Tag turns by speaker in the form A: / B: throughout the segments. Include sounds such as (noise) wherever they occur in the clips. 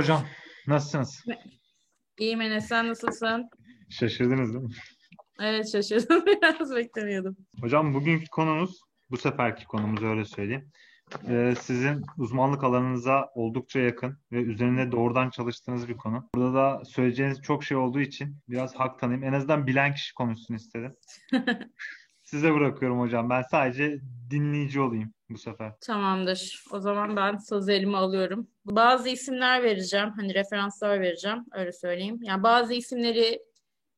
A: hocam. Nasılsınız?
B: İyiyim Enes sen nasılsın?
A: Şaşırdınız değil mi?
B: Evet şaşırdım (laughs) biraz beklemiyordum.
A: Hocam bugünkü konumuz, bu seferki konumuz öyle söyleyeyim. Ee, sizin uzmanlık alanınıza oldukça yakın ve üzerinde doğrudan çalıştığınız bir konu. Burada da söyleyeceğiniz çok şey olduğu için biraz hak tanıyayım. En azından bilen kişi konuşsun istedim. (laughs) Size bırakıyorum hocam. Ben sadece dinleyici olayım bu sefer.
B: Tamamdır. O zaman ben sözü elime alıyorum. Bazı isimler vereceğim. Hani referanslar vereceğim. Öyle söyleyeyim. Yani bazı isimleri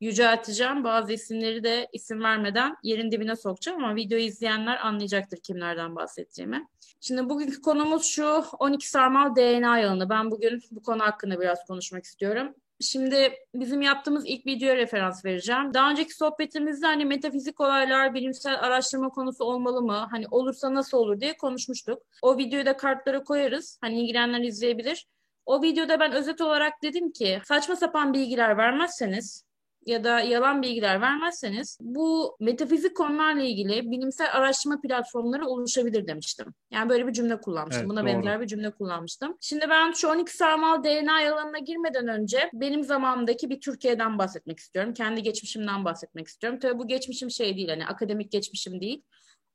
B: yücelteceğim. Bazı isimleri de isim vermeden yerin dibine sokacağım ama videoyu izleyenler anlayacaktır kimlerden bahsettiğimi. Şimdi bugünkü konumuz şu 12 sarmal DNA yağını. Ben bugün bu konu hakkında biraz konuşmak istiyorum. Şimdi bizim yaptığımız ilk videoya referans vereceğim. Daha önceki sohbetimizde hani metafizik olaylar bilimsel araştırma konusu olmalı mı? Hani olursa nasıl olur diye konuşmuştuk. O videoyu da kartlara koyarız. Hani ilgilenenler izleyebilir. O videoda ben özet olarak dedim ki saçma sapan bilgiler vermezseniz ya da yalan bilgiler vermezseniz bu metafizik konularla ilgili bilimsel araştırma platformları oluşabilir demiştim. Yani böyle bir cümle kullanmıştım.
A: Evet,
B: Buna
A: doğru.
B: benzer bir cümle kullanmıştım. Şimdi ben şu 12 sarmal DNA yalanına girmeden önce benim zamanımdaki bir Türkiye'den bahsetmek istiyorum. Kendi geçmişimden bahsetmek istiyorum. Tabii bu geçmişim şey değil hani akademik geçmişim değil.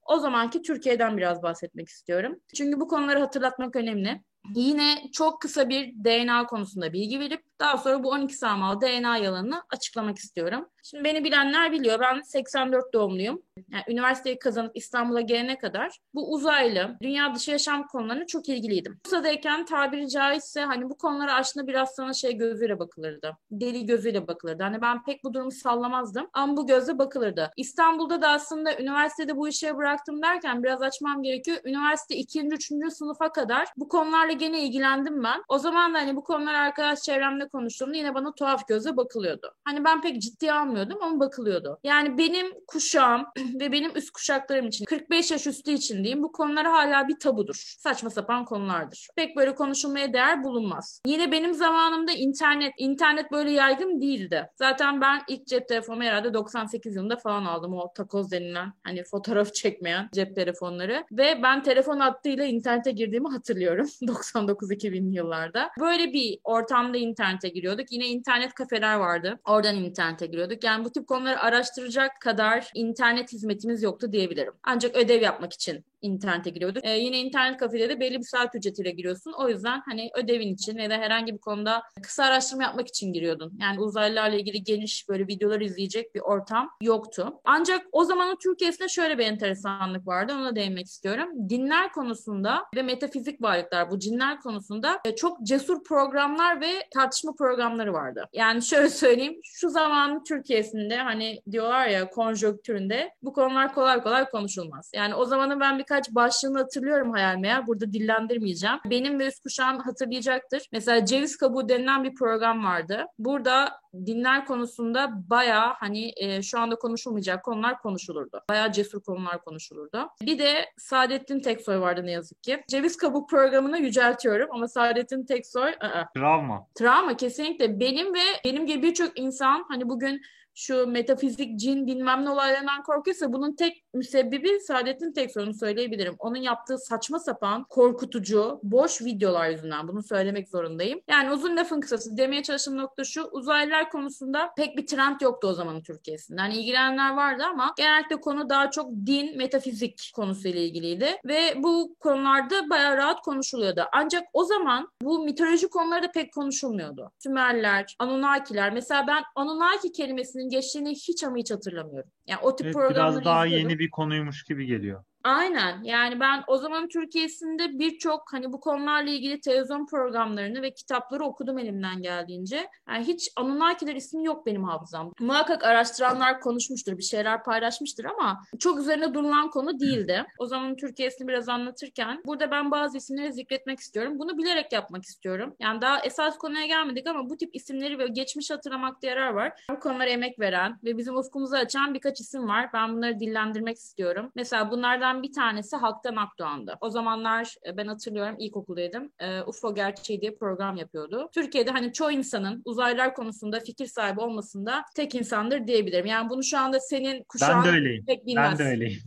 B: O zamanki Türkiye'den biraz bahsetmek istiyorum. Çünkü bu konuları hatırlatmak önemli. Yine çok kısa bir DNA konusunda bilgi verip daha sonra bu 12 sarmal DNA yalanını açıklamak istiyorum. Şimdi beni bilenler biliyor. Ben 84 doğumluyum. Yani üniversiteyi kazanıp İstanbul'a gelene kadar bu uzaylı, dünya dışı yaşam konularına çok ilgiliydim. Bursa'dayken tabiri caizse hani bu konulara aslında biraz sana şey gözüyle bakılırdı. Deli gözüyle bakılırdı. Hani ben pek bu durumu sallamazdım ama bu gözle bakılırdı. İstanbul'da da aslında üniversitede bu işe bıraktım derken biraz açmam gerekiyor. Üniversite 2. 3. sınıfa kadar bu konularla gene ilgilendim ben. O zaman da hani bu konular arkadaş çevremde konuştuğumda yine bana tuhaf gözle bakılıyordu. Hani ben pek ciddiye almıyordum ama bakılıyordu. Yani benim kuşağım (clears throat) ve benim üst kuşaklarım için 45 yaş üstü için diyeyim bu konular hala bir tabudur. Saçma sapan konulardır. Pek böyle konuşulmaya değer bulunmaz. Yine benim zamanımda internet internet böyle yaygın değildi. Zaten ben ilk cep telefonumu herhalde 98 yılında falan aldım o takoz denilen hani fotoğraf çekmeyen cep telefonları ve ben telefon hattıyla internete girdiğimi hatırlıyorum (laughs) 99-2000 yıllarda. Böyle bir ortamda internete giriyorduk. Yine internet kafeler vardı. Oradan internete giriyorduk. Yani bu tip konuları araştıracak kadar internet hizmetimiz yoktu diyebilirim. Ancak ödev yapmak için internete giriyorduk. Ee, yine internet kafede de belli bir saat ücretiyle giriyorsun. O yüzden hani ödevin için ya da herhangi bir konuda kısa araştırma yapmak için giriyordun. Yani uzaylılarla ilgili geniş böyle videolar izleyecek bir ortam yoktu. Ancak o zamanın Türkiye'sinde şöyle bir enteresanlık vardı. Ona değinmek istiyorum. Dinler konusunda ve metafizik varlıklar bu cinler konusunda e, çok cesur programlar ve tartışma programları vardı. Yani şöyle söyleyeyim. Şu zamanın Türkiye'sinde hani diyorlar ya konjonktüründe bu konular kolay kolay konuşulmaz. Yani o zamanın ben birkaç başlığını hatırlıyorum hayal meyal. Burada dillendirmeyeceğim. Benim ve üst kuşağım hatırlayacaktır. Mesela ceviz kabuğu denilen bir program vardı. Burada dinler konusunda bayağı hani e, şu anda konuşulmayacak konular konuşulurdu. Bayağı cesur konular konuşulurdu. Bir de Saadettin Teksoy vardı ne yazık ki. Ceviz kabuk programını yüceltiyorum ama Saadettin Teksoy ı-ı.
A: Travma.
B: Travma kesinlikle benim ve benim gibi birçok insan hani bugün şu metafizik, cin bilmem ne olaylarından korkuyorsa bunun tek müsebbibi Saadettin Teksoy'unu söyleyebilirim. Onun yaptığı saçma sapan, korkutucu, boş videolar yüzünden bunu söylemek zorundayım. Yani uzun lafın kısası demeye çalıştığım nokta şu uzaylılar konusunda pek bir trend yoktu o zamanın Türkiye'sinde. Hani ilgilenenler vardı ama genellikle konu daha çok din, metafizik konusuyla ilgiliydi. Ve bu konularda bayağı rahat konuşuluyordu. Ancak o zaman bu mitoloji konuları da pek konuşulmuyordu. Sümerler, Anunnakiler. Mesela ben Anunnaki kelimesinin geçtiğini hiç ama hiç hatırlamıyorum. Yani o tip
A: Evet, biraz daha yeni bir konuymuş gibi geliyor.
B: Aynen. Yani ben o zaman Türkiye'sinde birçok hani bu konularla ilgili televizyon programlarını ve kitapları okudum elimden geldiğince. Yani hiç Anunnakiler ismi yok benim hafızamda. Muhakkak araştıranlar konuşmuştur, bir şeyler paylaşmıştır ama çok üzerine durulan konu değildi. O zaman Türkiye'sini biraz anlatırken burada ben bazı isimleri zikretmek istiyorum. Bunu bilerek yapmak istiyorum. Yani daha esas konuya gelmedik ama bu tip isimleri ve geçmiş hatırlamakta yarar var. Bu konulara emek veren ve bizim ufkumuzu açan birkaç isim var. Ben bunları dillendirmek istiyorum. Mesela bunlardan bir tanesi Haktan Akdoğan'dı. O zamanlar e, ben hatırlıyorum ilkokuldaydım. E, UFO Gerçeği diye program yapıyordu. Türkiye'de hani çoğu insanın uzaylılar konusunda fikir sahibi olmasında tek insandır diyebilirim. Yani bunu şu anda senin kuşağın
A: Ben de öyleyim.
B: pek bilmez.
A: Ben de öyleyim.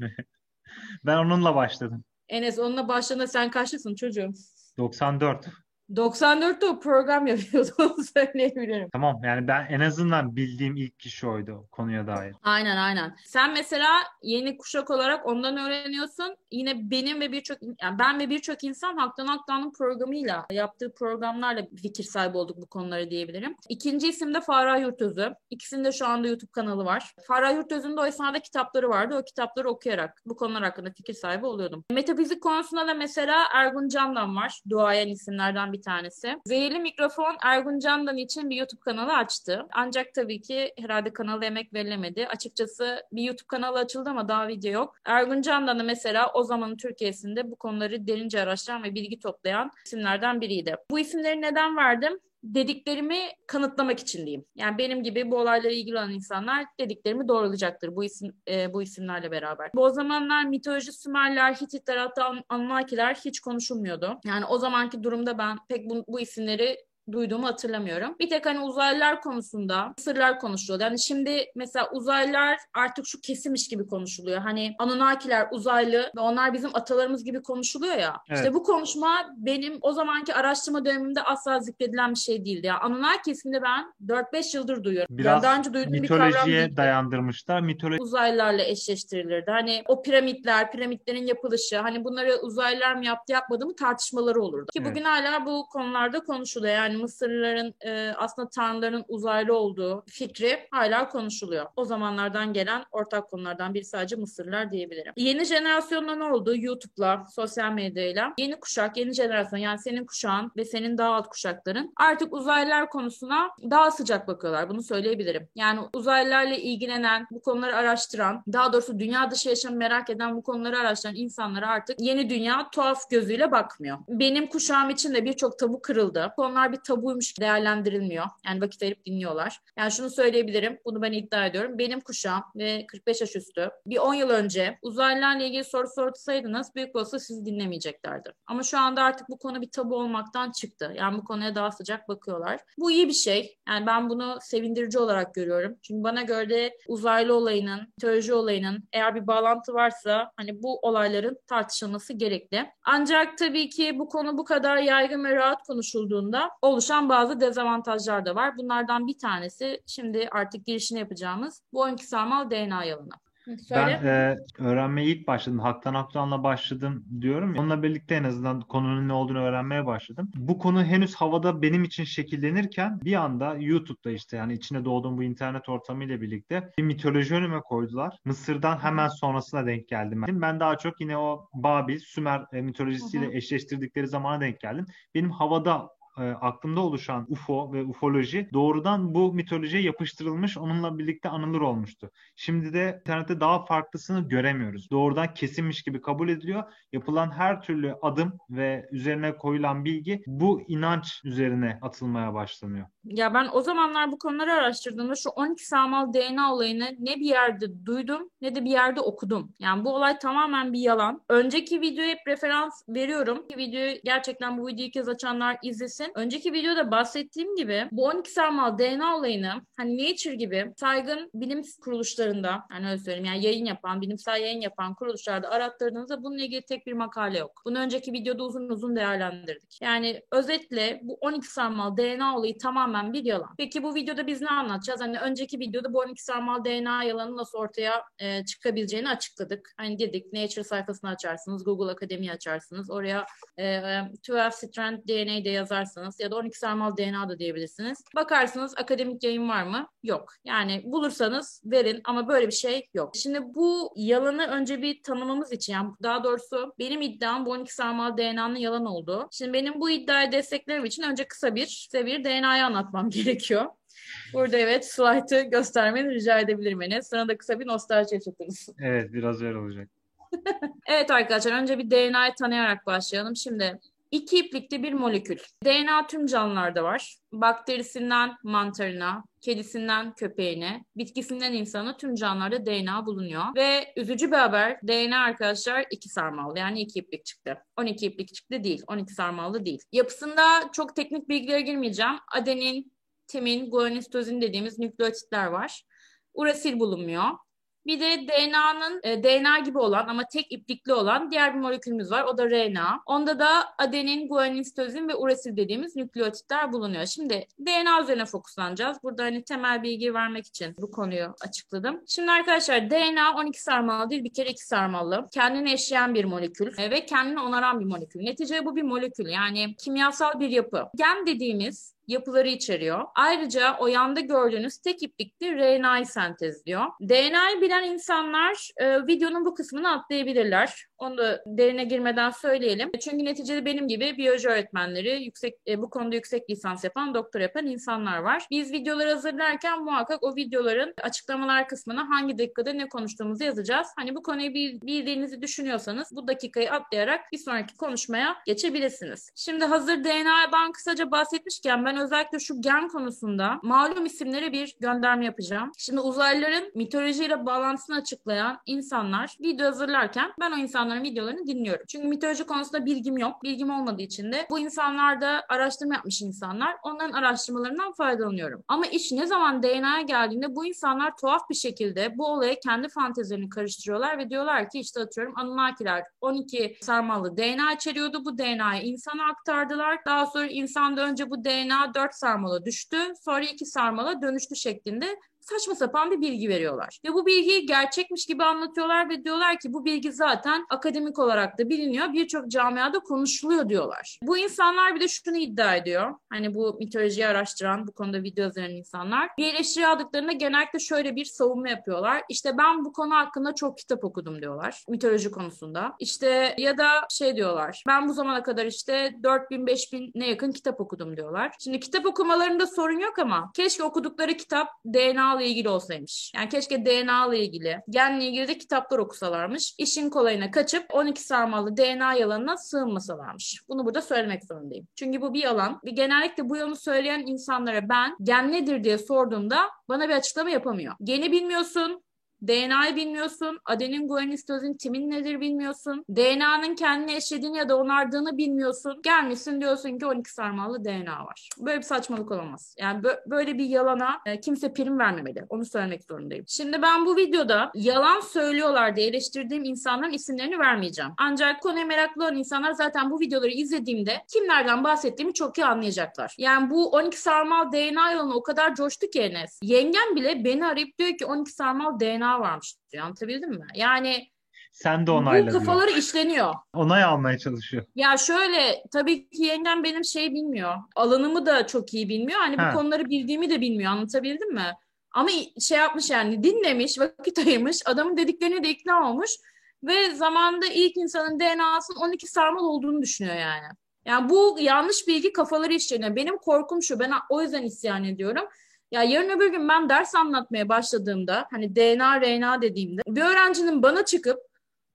A: (laughs) ben onunla başladım.
B: Enes onunla başladığında sen kaçlısın çocuğum?
A: 94.
B: 94'te o program (laughs) yapıyordu onu söyleyebilirim.
A: Tamam yani ben en azından bildiğim ilk kişi oydu konuya dair.
B: Aynen aynen. Sen mesela yeni kuşak olarak ondan öğreniyorsun. Yine benim ve birçok yani ben ve birçok insan Haktan Haktan'ın programıyla yaptığı programlarla fikir sahibi olduk bu konuları diyebilirim. İkinci isim de Farah Yurtözü. İkisinde şu anda YouTube kanalı var. Farah Yurtözü'nün de o esnada kitapları vardı. O kitapları okuyarak bu konular hakkında fikir sahibi oluyordum. Metafizik konusunda da mesela Ergun Candan var. Duayen isimlerden bir tanesi. Zehirli Mikrofon Ergun Candan için bir YouTube kanalı açtı. Ancak tabii ki herhalde kanala emek verilemedi. Açıkçası bir YouTube kanalı açıldı ama daha video yok. Ergun Candan'ı mesela o zamanın Türkiye'sinde bu konuları derince araştıran ve bilgi toplayan isimlerden biriydi. Bu isimleri neden verdim? Dediklerimi kanıtlamak için diyeyim. Yani benim gibi bu olaylara ilgili olan insanlar dediklerimi doğrulayacaktır bu isim e, bu isimlerle beraber. Bu o zamanlar mitoloji Sümerler, Hititler hatta Anunnakiler hiç konuşulmuyordu. Yani o zamanki durumda ben pek bu, bu isimleri duyduğumu hatırlamıyorum. Bir tek hani uzaylılar konusunda sırlar konuşuluyor. Yani şimdi mesela uzaylılar artık şu kesimmiş gibi konuşuluyor. Hani Anunnakiler uzaylı ve onlar bizim atalarımız gibi konuşuluyor ya. Evet. İşte bu konuşma benim o zamanki araştırma dönemimde asla zikredilen bir şey değildi. Yani Anunnaki ismini ben 4-5 yıldır duyuyorum.
A: Biraz yani daha önce duyduğum mitolojiye bir dayandırmışlar. Mitoloji
B: uzaylılarla eşleştirilirdi. Hani o piramitler, piramitlerin yapılışı, hani bunları uzaylılar mı yaptı yapmadı mı tartışmaları olurdu. Ki evet. bugün hala bu konularda konuşuluyor. Yani Mısırlıların e, aslında tanrıların uzaylı olduğu fikri hala konuşuluyor. O zamanlardan gelen ortak konulardan biri sadece Mısırlılar diyebilirim. Yeni jenerasyonda ne oldu? YouTube'la, sosyal medyayla. Yeni kuşak, yeni jenerasyon yani senin kuşağın ve senin daha alt kuşakların artık uzaylılar konusuna daha sıcak bakıyorlar. Bunu söyleyebilirim. Yani uzaylılarla ilgilenen, bu konuları araştıran, daha doğrusu dünya dışı yaşamı merak eden, bu konuları araştıran insanlara artık yeni dünya tuhaf gözüyle bakmıyor. Benim kuşağım için de birçok tabu kırıldı. Konular bir tabuymuş değerlendirilmiyor. Yani vakit ayırıp dinliyorlar. Yani şunu söyleyebilirim. Bunu ben iddia ediyorum. Benim kuşağım ve 45 yaş üstü bir 10 yıl önce uzaylılarla ilgili soru sorsaydınız büyük olsa sizi dinlemeyeceklerdir. Ama şu anda artık bu konu bir tabu olmaktan çıktı. Yani bu konuya daha sıcak bakıyorlar. Bu iyi bir şey. Yani ben bunu sevindirici olarak görüyorum. Çünkü bana göre de uzaylı olayının, teoloji olayının eğer bir bağlantı varsa hani bu olayların tartışılması gerekli. Ancak tabii ki bu konu bu kadar yaygın ve rahat konuşulduğunda olur oluşan bazı dezavantajlar da var. Bunlardan bir tanesi şimdi artık girişini yapacağımız bu 12 sarmal DNA yalanı.
A: Söyle. Ben e, öğrenmeye ilk başladım. Haktan Haktan'la başladım diyorum. Ya, onunla birlikte en azından konunun ne olduğunu öğrenmeye başladım. Bu konu henüz havada benim için şekillenirken bir anda YouTube'da işte yani içine doğduğum bu internet ortamıyla birlikte bir mitoloji önüme koydular. Mısır'dan hemen sonrasına denk geldim. Ben daha çok yine o Babil, Sümer e, mitolojisiyle eşleştirdikleri zamana denk geldim. Benim havada e, aklımda oluşan UFO ve ufoloji doğrudan bu mitolojiye yapıştırılmış onunla birlikte anılır olmuştu. Şimdi de internette daha farklısını göremiyoruz. Doğrudan kesinmiş gibi kabul ediliyor. Yapılan her türlü adım ve üzerine koyulan bilgi bu inanç üzerine atılmaya başlanıyor.
B: Ya ben o zamanlar bu konuları araştırdığımda şu 12 sarmal DNA olayını ne bir yerde duydum ne de bir yerde okudum. Yani bu olay tamamen bir yalan. Önceki videoya hep referans veriyorum. Videoyu gerçekten bu videoyu kez açanlar izlesin. Önceki videoda bahsettiğim gibi bu 12 sarmal DNA olayını hani Nature gibi saygın bilim kuruluşlarında yani öyle söyleyeyim yani yayın yapan, bilimsel yayın yapan kuruluşlarda arattırdığınızda bununla ilgili tek bir makale yok. Bunu önceki videoda uzun uzun değerlendirdik. Yani özetle bu 12 sarmal DNA olayı tamamen tamamen bir yalan. Peki bu videoda biz ne anlatacağız? Hani önceki videoda bu 12 sarmal DNA yalanı nasıl ortaya e, çıkabileceğini açıkladık. Hani dedik Nature sayfasını açarsınız, Google Akademi açarsınız. Oraya e, 12 e, strand DNA de yazarsanız ya da 12 sarmal DNA da diyebilirsiniz. Bakarsınız akademik yayın var mı? Yok. Yani bulursanız verin ama böyle bir şey yok. Şimdi bu yalanı önce bir tanımamız için yani daha doğrusu benim iddiam bu 12 sarmal DNA'nın yalan olduğu. Şimdi benim bu iddiayı desteklemem için önce kısa bir size bir DNA'yı anlat anlatmam (laughs) gerekiyor. Burada evet slide'ı göstermeni rica edebilirim Enes. Sana da kısa bir nostalji yaşatırız.
A: Evet biraz öyle olacak. (laughs)
B: evet arkadaşlar önce bir DNA'yı tanıyarak başlayalım. Şimdi iki iplikli bir molekül. DNA tüm canlılarda var. Bakterisinden mantarına, kedisinden köpeğine, bitkisinden insana tüm canlılarda DNA bulunuyor. Ve üzücü bir haber DNA arkadaşlar iki sarmallı yani iki iplik çıktı. 12 iplik çıktı değil, 12 sarmallı değil. Yapısında çok teknik bilgilere girmeyeceğim. Adenin, timin, guanisitozin dediğimiz nükleotitler var. Urasil bulunmuyor. Bir de DNA'nın e, DNA gibi olan ama tek iplikli olan diğer bir molekülümüz var. O da RNA. Onda da adenin, guanin, sitozin ve uresil dediğimiz nükleotitler bulunuyor. Şimdi DNA üzerine fokuslanacağız. Burada hani temel bilgi vermek için bu konuyu açıkladım. Şimdi arkadaşlar DNA 12 sarmalı değil bir kere 2 sarmalı. Kendini eşleyen bir molekül e, ve kendini onaran bir molekül. Neticede bu bir molekül yani kimyasal bir yapı. Gen dediğimiz yapıları içeriyor. Ayrıca o yanda gördüğünüz tek iplikli RNA'yı sentezliyor. DNA'yı bilen insanlar e, videonun bu kısmını atlayabilirler. Onu da derine girmeden söyleyelim. Çünkü neticede benim gibi biyoloji öğretmenleri, yüksek e, bu konuda yüksek lisans yapan, doktor yapan insanlar var. Biz videoları hazırlarken muhakkak o videoların açıklamalar kısmına hangi dakikada ne konuştuğumuzu yazacağız. Hani bu konuyu bildiğinizi düşünüyorsanız bu dakikayı atlayarak bir sonraki konuşmaya geçebilirsiniz. Şimdi hazır DNA'dan kısaca bahsetmişken ben özellikle şu gen konusunda malum isimlere bir gönderme yapacağım. Şimdi uzaylıların mitolojiyle bağlantısını açıklayan insanlar video hazırlarken ben o insanların videolarını dinliyorum. Çünkü mitoloji konusunda bilgim yok. Bilgim olmadığı için de bu insanlar da araştırma yapmış insanlar. Onların araştırmalarından faydalanıyorum. Ama iş ne zaman DNA'ya geldiğinde bu insanlar tuhaf bir şekilde bu olaya kendi fantezilerini karıştırıyorlar ve diyorlar ki işte atıyorum Anunnakiler 12 sarmalı DNA içeriyordu. Bu DNA'yı insana aktardılar. Daha sonra insanda önce bu DNA 4 sarmala düştü. Sonra 2 sarmala dönüştü şeklinde saçma sapan bir bilgi veriyorlar. Ve bu bilgiyi gerçekmiş gibi anlatıyorlar ve diyorlar ki bu bilgi zaten akademik olarak da biliniyor. Birçok camiada konuşuluyor diyorlar. Bu insanlar bir de şunu iddia ediyor. Hani bu mitolojiyi araştıran, bu konuda video hazırlayan insanlar. Bir eleştiri aldıklarında genellikle şöyle bir savunma yapıyorlar. İşte ben bu konu hakkında çok kitap okudum diyorlar. Mitoloji konusunda. İşte ya da şey diyorlar. Ben bu zamana kadar işte 4000 5000 ne yakın kitap okudum diyorlar. Şimdi kitap okumalarında sorun yok ama keşke okudukları kitap DNA ile ilgili olsaymış. Yani keşke DNA ile ilgili, genle ilgili de kitaplar okusalarmış. İşin kolayına kaçıp 12 sarmalı DNA yalanına sığınmasalarmış. Bunu burada söylemek zorundayım. Çünkü bu bir yalan. Ve genellikle bu yalanı söyleyen insanlara ben gen nedir diye sorduğumda bana bir açıklama yapamıyor. Geni bilmiyorsun, DNA'yı bilmiyorsun. Adenin guanin sitozin timin nedir bilmiyorsun. DNA'nın kendini eşlediğini ya da onardığını bilmiyorsun. Gelmişsin diyorsun ki 12 sarmalı DNA var. Böyle bir saçmalık olamaz. Yani böyle bir yalana e, kimse prim vermemeli. Onu söylemek zorundayım. Şimdi ben bu videoda yalan söylüyorlar diye eleştirdiğim insanların isimlerini vermeyeceğim. Ancak konuya meraklı olan insanlar zaten bu videoları izlediğimde kimlerden bahsettiğimi çok iyi anlayacaklar. Yani bu 12 sarmal DNA yalanı o kadar coştu ki Enes. Yengem bile beni arayıp diyor ki 12 sarmal DNA varmış diyor. Anlatabildim mi? Yani
A: sen de onayla
B: Bu kafaları diyor. işleniyor.
A: Onay almaya çalışıyor.
B: Ya şöyle tabii ki yengem benim şey bilmiyor. Alanımı da çok iyi bilmiyor. Hani ha. bu konuları bildiğimi de bilmiyor. Anlatabildim mi? Ama şey yapmış yani dinlemiş, vakit ayırmış. Adamın dediklerine de ikna olmuş. Ve zamanda ilk insanın DNA'sının 12 sarmal olduğunu düşünüyor yani. Yani bu yanlış bilgi kafaları işleniyor. Benim korkum şu. Ben o yüzden isyan ediyorum. Ya yarın öbür gün ben ders anlatmaya başladığımda hani DNA, RNA dediğimde bir öğrencinin bana çıkıp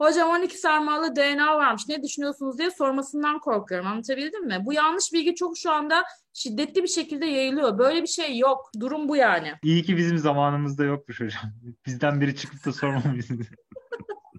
B: hocam 12 sarmalı DNA varmış ne düşünüyorsunuz diye sormasından korkuyorum. Anlatabildim mi? Bu yanlış bilgi çok şu anda şiddetli bir şekilde yayılıyor. Böyle bir şey yok. Durum bu yani.
A: İyi ki bizim zamanımızda yokmuş hocam. Bizden biri çıkıp da sormamıştı. (laughs)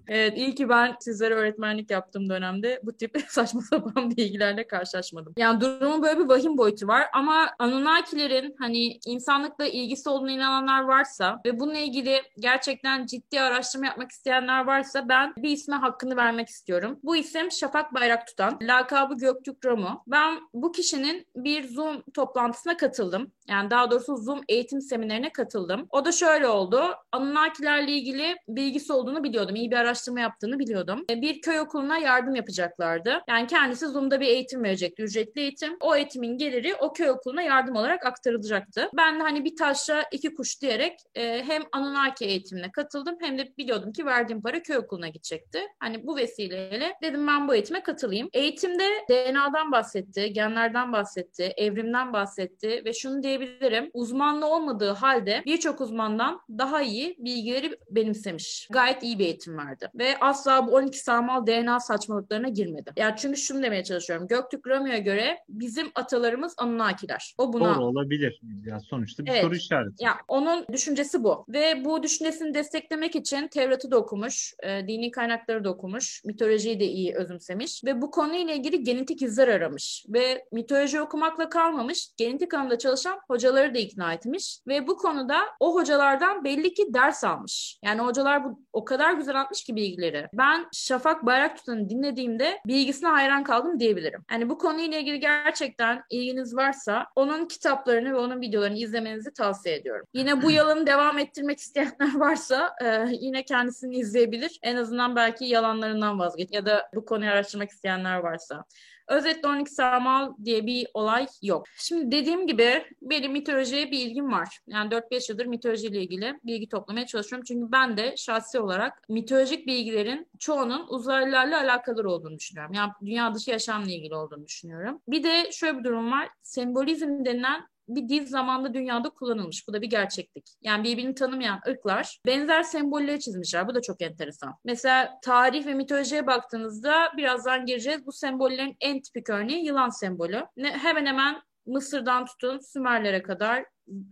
B: Evet, iyi ki ben sizlere öğretmenlik yaptığım dönemde bu tip (laughs) saçma sapan bilgilerle karşılaşmadım. Yani durumun böyle bir vahim boyutu var ama Anunnakilerin hani insanlıkla ilgisi olduğunu inananlar varsa ve bununla ilgili gerçekten ciddi araştırma yapmak isteyenler varsa ben bir isme hakkını vermek istiyorum. Bu isim Şafak Bayrak tutan, lakabı Göktürk Ramu. Ben bu kişinin bir Zoom toplantısına katıldım. Yani daha doğrusu Zoom eğitim seminerine katıldım. O da şöyle oldu. Anunnakilerle ilgili bilgisi olduğunu biliyordum. İyi bir araştırma yaptığını biliyordum. E, bir köy okuluna yardım yapacaklardı. Yani kendisi Zoom'da bir eğitim verecekti. Ücretli eğitim. O eğitimin geliri o köy okuluna yardım olarak aktarılacaktı. Ben de hani bir taşla iki kuş diyerek e, hem Anunnaki eğitimine katıldım hem de biliyordum ki verdiğim para köy okuluna gidecekti. Hani bu vesileyle dedim ben bu eğitime katılayım. Eğitimde DNA'dan bahsetti, genlerden bahsetti, evrimden bahsetti ve şunu diye diyebilirim. Uzmanlı olmadığı halde birçok uzmandan daha iyi bilgileri benimsemiş. Gayet iyi bir eğitim verdi. Ve asla bu 12 sarmal DNA saçmalıklarına girmedi. Yani çünkü şunu demeye çalışıyorum. Göktürk Romeo'ya göre bizim atalarımız Anunnakiler. O buna...
A: Doğru olabilir. Yani sonuçta bir
B: Evet.
A: soru işareti.
B: Ya onun düşüncesi bu. Ve bu düşüncesini desteklemek için Tevrat'ı da okumuş, e, dini kaynakları da okumuş, mitolojiyi de iyi özümsemiş ve bu konuyla ilgili genetik izler aramış ve mitoloji okumakla kalmamış, genetik alanında çalışan hocaları da ikna etmiş ve bu konuda o hocalardan belli ki ders almış. Yani hocalar bu o kadar güzel atmış ki bilgileri. Ben Şafak Bayraktutan'ı dinlediğimde bilgisine hayran kaldım diyebilirim. Yani bu konuyla ilgili gerçekten ilginiz varsa onun kitaplarını ve onun videolarını izlemenizi tavsiye ediyorum. Yine bu yalanı devam ettirmek isteyenler (laughs) varsa e, yine kendisini izleyebilir. En azından belki yalanlarından vazgeç ya da bu konuyu araştırmak isteyenler varsa. Özetle 12 sarmal diye bir olay yok. Şimdi dediğim gibi benim mitolojiye bir ilgim var. Yani 4-5 yıldır mitolojiyle ilgili bilgi toplamaya çalışıyorum. Çünkü ben de şahsi olarak mitolojik bilgilerin çoğunun uzaylılarla alakalı olduğunu düşünüyorum. Yani dünya dışı yaşamla ilgili olduğunu düşünüyorum. Bir de şöyle bir durum var. Sembolizm denilen bir dil zamanda dünyada kullanılmış. Bu da bir gerçeklik. Yani birbirini tanımayan ırklar benzer sembolleri çizmişler. Bu da çok enteresan. Mesela tarih ve mitolojiye baktığınızda birazdan gireceğiz. Bu sembollerin en tipik örneği yılan sembolü. Ne, hemen hemen Mısır'dan tutun Sümerlere kadar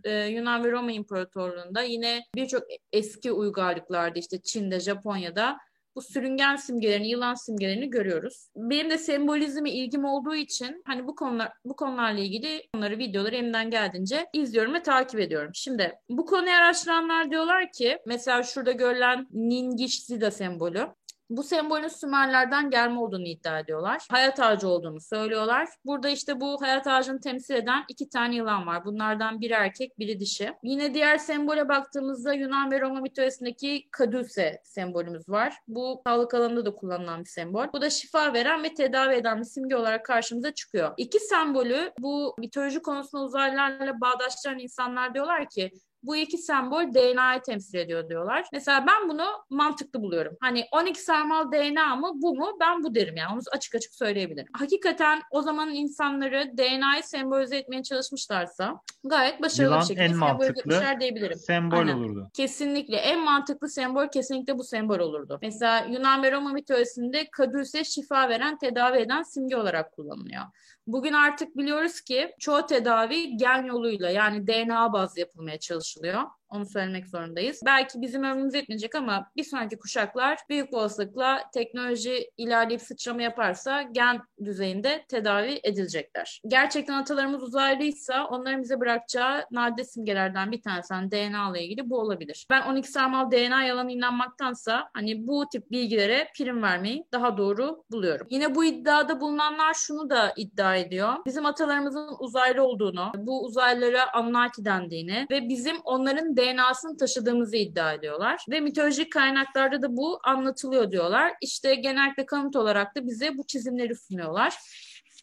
B: e, Yunan ve Roma İmparatorluğu'nda yine birçok eski uygarlıklarda işte Çin'de, Japonya'da bu sürüngen simgelerini, yılan simgelerini görüyoruz. Benim de sembolizme ilgim olduğu için hani bu konular bu konularla ilgili onları videoları elimden geldiğince izliyorum ve takip ediyorum. Şimdi bu konuyu araştıranlar diyorlar ki mesela şurada görülen Ningish Zida sembolü bu sembolün Sümerlerden gelme olduğunu iddia ediyorlar. Hayat ağacı olduğunu söylüyorlar. Burada işte bu hayat ağacını temsil eden iki tane yılan var. Bunlardan biri erkek, biri dişi. Yine diğer sembole baktığımızda Yunan ve Roma mitolojisindeki Kaduse sembolümüz var. Bu sağlık alanında da kullanılan bir sembol. Bu da şifa veren ve tedavi eden bir simge olarak karşımıza çıkıyor. İki sembolü bu mitoloji konusunda uzaylılarla bağdaştıran insanlar diyorlar ki bu iki sembol DNA'yı temsil ediyor diyorlar. Mesela ben bunu mantıklı buluyorum. Hani 12 sarmal DNA mı bu mu? Ben bu derim yani. Onu açık açık söyleyebilirim. Hakikaten o zamanın insanları DNA'yı sembolize etmeye çalışmışlarsa gayet başarılı
A: Yılan
B: bir şekilde
A: en mantıklı
B: diyebilirim.
A: Sembol
B: Aynen.
A: olurdu.
B: Kesinlikle en mantıklı sembol kesinlikle bu sembol olurdu. Mesela Yunan ve Roma mitolojisinde kadüse şifa veren, tedavi eden simge olarak kullanılıyor. Bugün artık biliyoruz ki çoğu tedavi gen yoluyla yani DNA bazlı yapılmaya çalışılıyor. entendeu? Onu söylemek zorundayız. Belki bizim ömrümüz yetmeyecek ama bir sonraki kuşaklar büyük olasılıkla teknoloji ilerleyip sıçrama yaparsa gen düzeyinde tedavi edilecekler. Gerçekten atalarımız uzaylıysa onların bize bırakacağı nadide simgelerden bir tanesi hani DNA ile ilgili bu olabilir. Ben 12 sarmal DNA yalanı inanmaktansa hani bu tip bilgilere prim vermeyi daha doğru buluyorum. Yine bu iddiada bulunanlar şunu da iddia ediyor. Bizim atalarımızın uzaylı olduğunu, bu uzaylılara Anunnaki dendiğini ve bizim onların DNA'sını taşıdığımızı iddia ediyorlar. Ve mitolojik kaynaklarda da bu anlatılıyor diyorlar. İşte genellikle kanıt olarak da bize bu çizimleri sunuyorlar.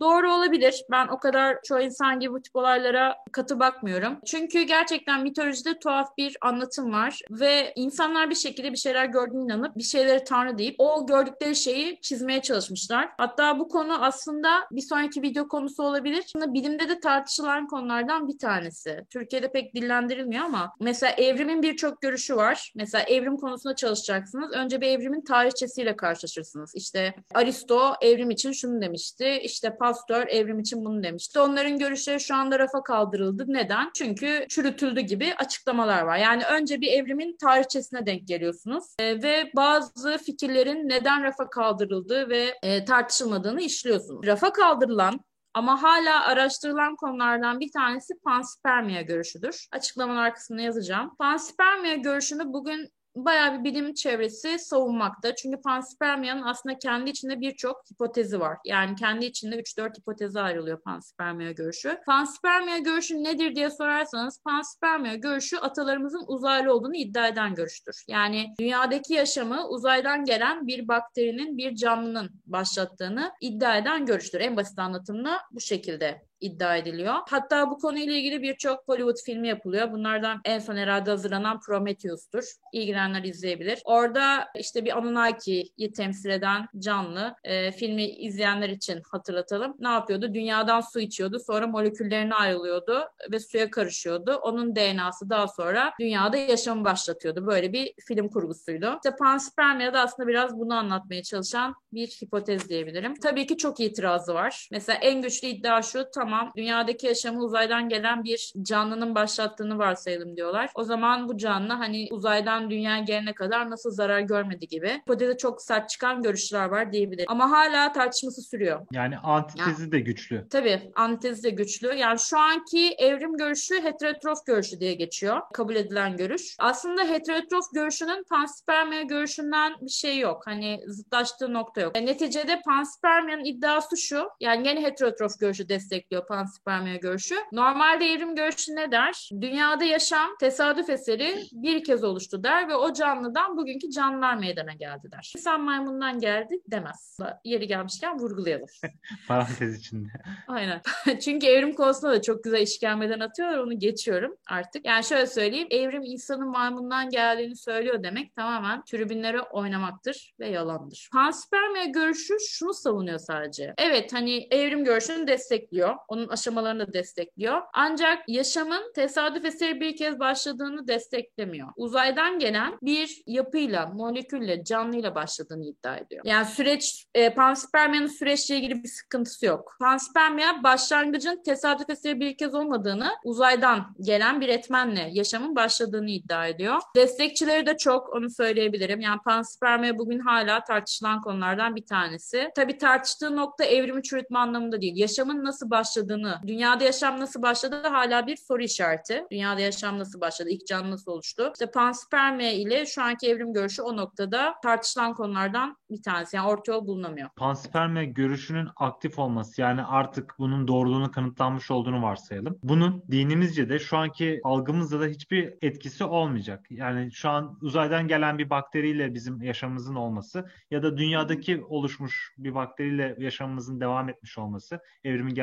B: Doğru olabilir. Ben o kadar çoğu insan gibi bu tip olaylara katı bakmıyorum. Çünkü gerçekten mitolojide tuhaf bir anlatım var ve insanlar bir şekilde bir şeyler gördüğüne inanıp bir şeyleri tanrı deyip o gördükleri şeyi çizmeye çalışmışlar. Hatta bu konu aslında bir sonraki video konusu olabilir. Şimdi bilimde de tartışılan konulardan bir tanesi. Türkiye'de pek dillendirilmiyor ama mesela evrimin birçok görüşü var. Mesela evrim konusunda çalışacaksınız. Önce bir evrimin tarihçesiyle karşılaşırsınız. İşte Aristo evrim için şunu demişti. İşte Pasteur evrim için bunu demişti. Onların görüşleri şu anda rafa kaldırıldı. Neden? Çünkü çürütüldü gibi açıklamalar var. Yani önce bir evrimin tarihçesine denk geliyorsunuz E, ve bazı fikirlerin neden rafa kaldırıldığı ve e, tartışılmadığını işliyorsunuz. Rafa kaldırılan ama hala araştırılan konulardan bir tanesi panspermia görüşüdür. Açıklamalar kısmına yazacağım. Panspermia görüşünü bugün bayağı bir bilim çevresi savunmakta. Çünkü panspermiyanın aslında kendi içinde birçok hipotezi var. Yani kendi içinde 3-4 hipoteze ayrılıyor panspermiya görüşü. Panspermiya görüşü nedir diye sorarsanız panspermiya görüşü atalarımızın uzaylı olduğunu iddia eden görüştür. Yani dünyadaki yaşamı uzaydan gelen bir bakterinin, bir canlının başlattığını iddia eden görüştür. En basit anlatımla bu şekilde iddia ediliyor. Hatta bu konuyla ilgili birçok Hollywood filmi yapılıyor. Bunlardan en son herhalde hazırlanan Prometheus'tur. İlgilenenler izleyebilir. Orada işte bir Anunnaki'yi temsil eden canlı e, filmi izleyenler için hatırlatalım. Ne yapıyordu? Dünyadan su içiyordu. Sonra moleküllerine ayrılıyordu ve suya karışıyordu. Onun DNA'sı daha sonra dünyada yaşamı başlatıyordu. Böyle bir film kurgusuydu. İşte panspermia da aslında biraz bunu anlatmaya çalışan bir hipotez diyebilirim. Tabii ki çok itirazı var. Mesela en güçlü iddia şu tamam dünyadaki yaşamı uzaydan gelen bir canlının başlattığını varsayalım diyorlar. O zaman bu canlı hani uzaydan dünya gelene kadar nasıl zarar görmedi gibi. Hipoteze çok sert çıkan görüşler var diyebilirim. Ama hala tartışması sürüyor.
A: Yani antitezi de güçlü.
B: Tabii antitezi de güçlü. Yani şu anki evrim görüşü heterotrof görüşü diye geçiyor. Kabul edilen görüş. Aslında heterotrof görüşünün panspermia görüşünden bir şey yok. Hani zıtlaştığı nokta yok. E, neticede panspermia'nın iddiası şu. Yani yine heterotrof görüşü destekliyor panspermia görüşü. Normalde evrim görüşü ne der? Dünyada yaşam tesadüf eseri bir kez oluştu der ve o canlıdan bugünkü canlılar meydana geldi der. İnsan maymundan geldi demez. Yeri gelmişken vurgulayalım. (laughs)
A: Parantez içinde.
B: Aynen. (laughs) Çünkü evrim konusunda da çok güzel işkembeden atıyorlar. Onu geçiyorum artık. Yani şöyle söyleyeyim. Evrim insanın maymundan geldiğini söylüyor demek tamamen tribünlere oynamaktır ve yalandır. Panspermia görüşü şunu savunuyor sadece. Evet hani evrim görüşünü destekliyor. Onun aşamalarını destekliyor. Ancak yaşamın tesadüf eseri bir kez başladığını desteklemiyor. Uzaydan gelen bir yapıyla, molekülle, canlıyla başladığını iddia ediyor. Yani süreç, e, panspermia'nın süreçle ilgili bir sıkıntısı yok. Panspermia başlangıcın tesadüf eseri bir kez olmadığını, uzaydan gelen bir etmenle yaşamın başladığını iddia ediyor. Destekçileri de çok, onu söyleyebilirim. Yani panspermia bugün hala tartışılan konulardan bir tanesi. Tabii tartıştığı nokta evrimi çürütme anlamında değil. Yaşamın nasıl başladığını, dünyada yaşam nasıl başladı hala bir soru işareti. Dünyada yaşam nasıl başladı, ilk canlı nasıl oluştu? İşte panspermia ile şu anki evrim görüşü o noktada tartışılan konulardan bir tanesi. Yani orta yol bulunamıyor.
A: Panspermia görüşünün aktif olması yani artık bunun doğruluğunu kanıtlanmış olduğunu varsayalım. Bunun dinimizce de şu anki algımızda da hiçbir etkisi olmayacak. Yani şu an uzaydan gelen bir bakteriyle bizim yaşamımızın olması ya da dünyadaki oluşmuş bir bakteriyle yaşamımızın devam etmiş olması, evrimin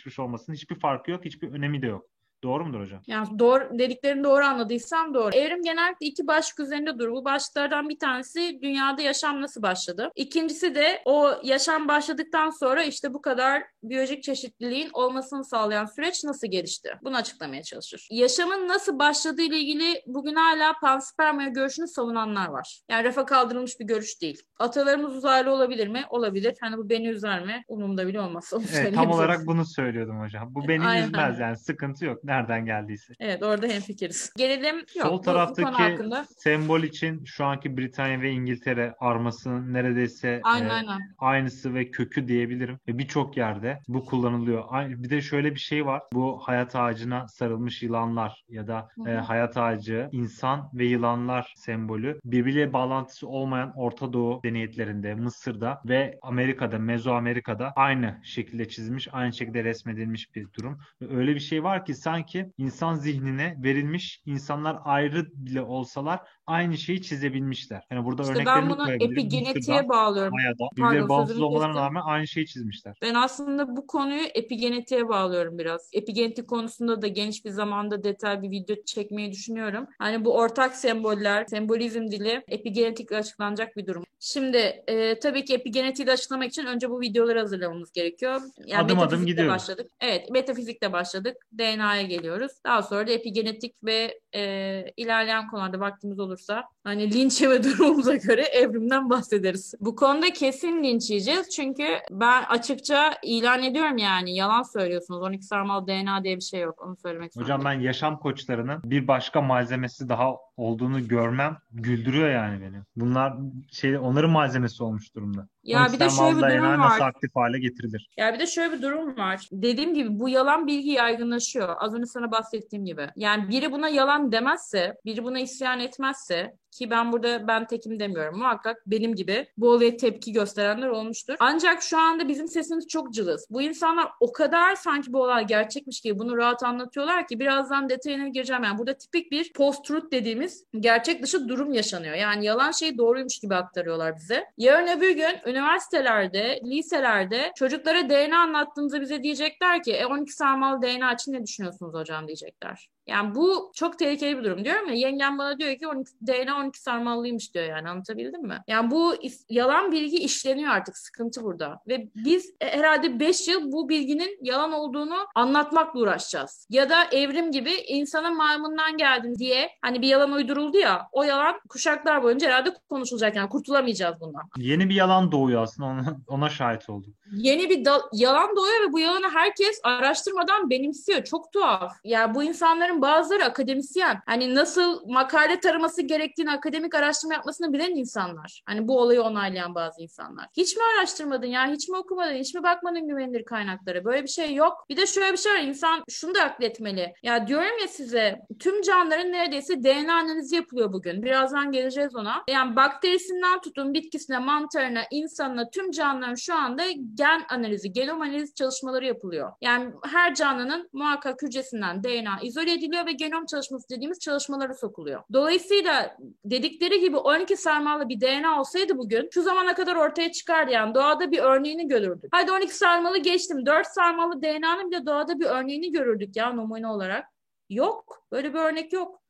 A: gerçekleşmiş olmasının hiçbir farkı yok, hiçbir önemi de yok. Doğru mudur hocam?
B: Yani doğru dediklerini doğru anladıysam doğru. Evrim genellikle iki başlık üzerinde durur. Bu başlıklardan bir tanesi dünyada yaşam nasıl başladı? İkincisi de o yaşam başladıktan sonra işte bu kadar biyolojik çeşitliliğin olmasını sağlayan süreç nasıl gelişti? Bunu açıklamaya çalışır. Yaşamın nasıl başladığı ile ilgili bugün hala panspermia görüşünü savunanlar var. Yani rafa kaldırılmış bir görüş değil. Atalarımız uzaylı olabilir mi? Olabilir. Hani bu beni üzer mi? Umurumda bile olmaz. Onu
A: evet, tam olarak bunu söylüyordum hocam. Bu beni Aynen. üzmez yani sıkıntı yok nereden geldiyse.
B: Evet orada hemfikiriz. Gelelim
A: yok. Sol taraftaki bu sembol için şu anki Britanya ve İngiltere armasının neredeyse
B: aynen, e, aynen.
A: aynısı ve kökü diyebilirim. Ve birçok yerde bu kullanılıyor. Bir de şöyle bir şey var. Bu hayat ağacına sarılmış yılanlar ya da e, hayat ağacı, insan ve yılanlar sembolü birbiriyle bağlantısı olmayan Orta Doğu deneyetlerinde, Mısır'da ve Amerika'da, Mezoamerika'da aynı şekilde çizilmiş, aynı şekilde resmedilmiş bir durum. Öyle bir şey var ki sanki insan zihnine verilmiş, insanlar ayrı bile olsalar aynı şeyi çizebilmişler. Yani burada işte örneklerini
B: ben bunu epigenetiğe bağlıyorum.
A: Maya'da birbirine bağımsız olmalarına rağmen aynı şeyi çizmişler.
B: Ben aslında bu konuyu epigenetiğe bağlıyorum biraz. Epigenetik konusunda da geniş bir zamanda detay bir video çekmeyi düşünüyorum. Hani bu ortak semboller, sembolizm dili epigenetikle açıklanacak bir durum. Şimdi e, tabii ki epigenetiği açıklamak için önce bu videoları hazırlamamız gerekiyor.
A: Yani adım adım gidiyoruz.
B: başladık. Evet, metafizikle başladık. DNA'ya geliyoruz. Daha sonra da epigenetik ve e, ilerleyen konularda vaktimiz olursa hani linç yeme (laughs) durumumuza göre evrimden bahsederiz. Bu konuda kesin linç yiyeceğiz. Çünkü ben açıkça ilan ediyorum yani yalan söylüyorsunuz. 12 sarmal DNA diye bir şey yok. Onu söylemek
A: istiyorum. Hocam ben yaşam koçlarının bir başka malzemesi daha olduğunu görmem güldürüyor yani beni. Bunlar şey onların malzemesi olmuş durumda.
B: Ya bir de şöyle bir durum var.
A: Nasıl aktif hale getirilir?
B: Ya bir de şöyle bir durum var. Dediğim gibi bu yalan bilgi yaygınlaşıyor. Az önce sana bahsettiğim gibi. Yani biri buna yalan demezse, biri buna isyan etmezse ki ben burada ben tekim demiyorum. Muhakkak benim gibi bu olaya tepki gösterenler olmuştur. Ancak şu anda bizim sesimiz çok cılız. Bu insanlar o kadar sanki bu olay gerçekmiş gibi bunu rahat anlatıyorlar ki birazdan detayına gireceğim. Yani burada tipik bir post-truth dediğimiz gerçek dışı durum yaşanıyor. Yani yalan şeyi doğruymuş gibi aktarıyorlar bize. Yarın öbür gün üniversitelerde, liselerde çocuklara DNA anlattığımızda bize diyecekler ki e 12 sarmal DNA için ne düşünüyorsunuz hocam diyecekler. Yani bu çok tehlikeli bir durum diyorum ya. Yengem bana diyor ki 12, DNA 12 sarmallıymış diyor yani anlatabildim mi? Yani bu yalan bilgi işleniyor artık sıkıntı burada. Ve biz e, herhalde 5 yıl bu bilginin yalan olduğunu anlatmakla uğraşacağız. Ya da evrim gibi insanın maymundan geldin diye hani bir yalan uyduruldu ya o yalan kuşaklar boyunca herhalde konuşulacak yani kurtulamayacağız bundan.
A: Yeni bir yalan doğuyor aslında ona, ona şahit olduk.
B: Yeni bir da- yalan doğuyor ve bu yalanı herkes araştırmadan benimsiyor. Çok tuhaf. Ya yani bu insanların bazıları akademisyen. Hani nasıl makale taraması gerektiğini akademik araştırma yapmasını bilen insanlar. Hani bu olayı onaylayan bazı insanlar. Hiç mi araştırmadın ya? Hiç mi okumadın? Hiç mi bakmadın güvenilir kaynaklara? Böyle bir şey yok. Bir de şöyle bir şey var. İnsan şunu da akletmeli. Ya diyorum ya size tüm canlıların neredeyse DNA analizi yapılıyor bugün. Birazdan geleceğiz ona. Yani bakterisinden tutun bitkisine, mantarına, insanına tüm canlıların şu anda gen analizi, genom analizi çalışmaları yapılıyor. Yani her canlının muhakkak hücresinden DNA izole ediliyor ve genom çalışması dediğimiz çalışmalara sokuluyor. Dolayısıyla dedikleri gibi 12 sarmalı bir DNA olsaydı bugün şu zamana kadar ortaya çıkardı yani doğada bir örneğini görürdük. Hadi 12 sarmalı geçtim. 4 sarmalı DNA'nın bile doğada bir örneğini görürdük ya numune olarak. Yok. Böyle bir örnek yok.